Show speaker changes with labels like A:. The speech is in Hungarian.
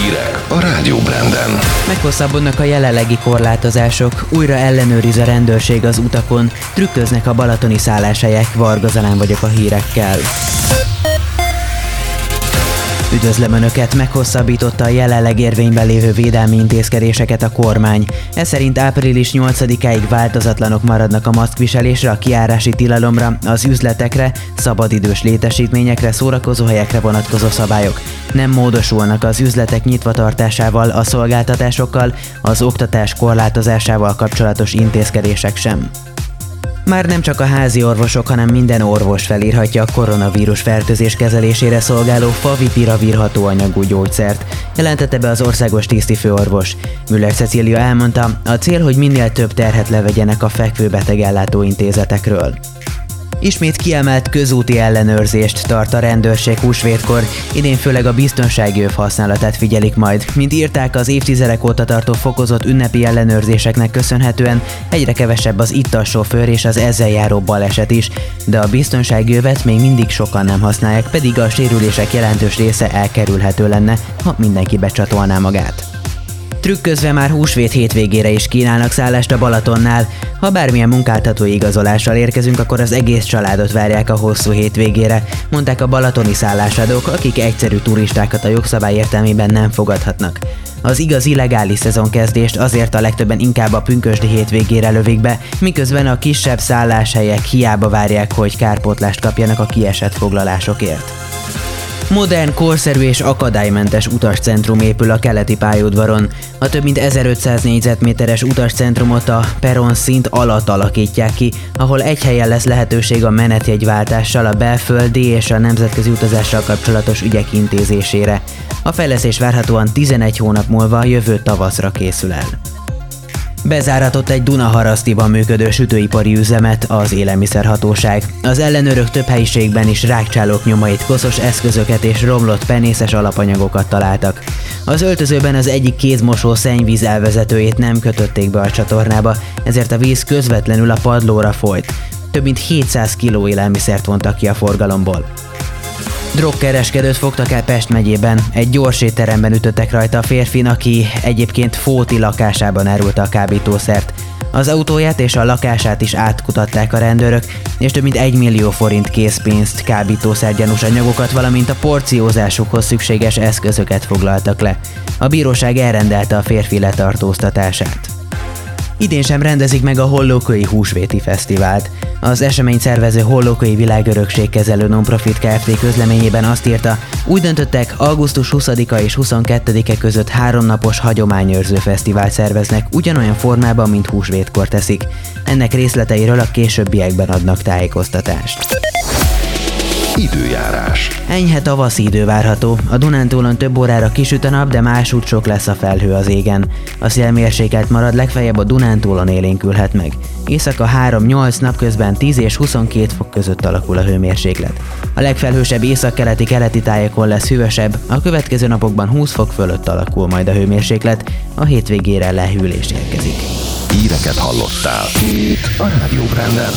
A: Hírek a Rádió Branden.
B: Meghosszabbodnak a jelenlegi korlátozások, újra ellenőriz a rendőrség az utakon, trükköznek a balatoni szálláshelyek, Varga Zalán vagyok a hírekkel. Üdvözlöm Önöket, meghosszabbította a jelenleg érvényben lévő védelmi intézkedéseket a kormány. Ez szerint április 8-áig változatlanok maradnak a maszkviselésre, a kiárási tilalomra, az üzletekre, szabadidős létesítményekre, szórakozóhelyekre vonatkozó szabályok. Nem módosulnak az üzletek nyitva tartásával, a szolgáltatásokkal, az oktatás korlátozásával kapcsolatos intézkedések sem. Már nem csak a házi orvosok, hanem minden orvos felírhatja a koronavírus fertőzés kezelésére szolgáló favipiravir hatóanyagú gyógyszert, jelentette be az országos tisztifőorvos. Müller Cecília elmondta, a cél, hogy minél több terhet levegyenek a fekvőbeteg ellátó intézetekről. Ismét kiemelt közúti ellenőrzést tart a rendőrség húsvétkor, idén főleg a biztonsági öv használatát figyelik majd. Mint írták, az évtizedek óta tartó fokozott ünnepi ellenőrzéseknek köszönhetően egyre kevesebb az ittas sofőr és az ezzel járó baleset is, de a biztonsági övet még mindig sokan nem használják, pedig a sérülések jelentős része elkerülhető lenne, ha mindenki becsatolná magát. Trükközve már húsvét hétvégére is kínálnak szállást a Balatonnál. Ha bármilyen munkáltatói igazolással érkezünk, akkor az egész családot várják a hosszú hétvégére, mondták a balatoni szállásadók, akik egyszerű turistákat a jogszabály értelmében nem fogadhatnak. Az igaz illegális szezonkezdést azért a legtöbben inkább a pünkösdi hétvégére lövik be, miközben a kisebb szálláshelyek hiába várják, hogy kárpótlást kapjanak a kiesett foglalásokért. Modern, korszerű és akadálymentes utascentrum épül a keleti pályaudvaron. A több mint 1500 négyzetméteres utascentrumot a peron szint alatt alakítják ki, ahol egy helyen lesz lehetőség a menetjegyváltással, a belföldi és a nemzetközi utazással kapcsolatos ügyek intézésére. A fejlesztés várhatóan 11 hónap múlva jövő tavaszra készül el. Bezáratott egy Dunaharasztiban működő sütőipari üzemet az élelmiszerhatóság. Az ellenőrök több helyiségben is rákcsálók nyomait, koszos eszközöket és romlott penészes alapanyagokat találtak. Az öltözőben az egyik kézmosó szennyvíz elvezetőjét nem kötötték be a csatornába, ezért a víz közvetlenül a padlóra folyt. Több mint 700 kg élelmiszert vontak ki a forgalomból. Drogkereskedőt fogtak el Pest megyében. Egy gyors étteremben ütöttek rajta a férfin, aki egyébként Fóti lakásában árulta a kábítószert. Az autóját és a lakását is átkutatták a rendőrök, és több mint egy millió forint készpénzt, kábítószergyanús anyagokat, valamint a porciózásukhoz szükséges eszközöket foglaltak le. A bíróság elrendelte a férfi letartóztatását. Idén sem rendezik meg a Hollókői Húsvéti Fesztivált. Az esemény szervező Hollókői Világörökség kezelő nonprofit Kft. közleményében azt írta, úgy döntöttek, augusztus 20-a és 22-e között háromnapos hagyományőrző fesztivált szerveznek ugyanolyan formában, mint húsvétkor teszik. Ennek részleteiről a későbbiekben adnak tájékoztatást.
A: Időjárás.
B: Enyhe tavaszi idő várható. A Dunántúlon több órára kisüt a nap, de másút sok lesz a felhő az égen. A szélmérsékelt marad, legfeljebb a Dunántúlon élénkülhet meg. Éjszaka 3-8 napközben 10 és 22 fok között alakul a hőmérséklet. A legfelhősebb északkeleti keleti tájakon lesz hűvösebb, a következő napokban 20 fok fölött alakul majd a hőmérséklet, a hétvégére lehűlés érkezik.
A: Híreket hallottál. Itt a Rádió Branden.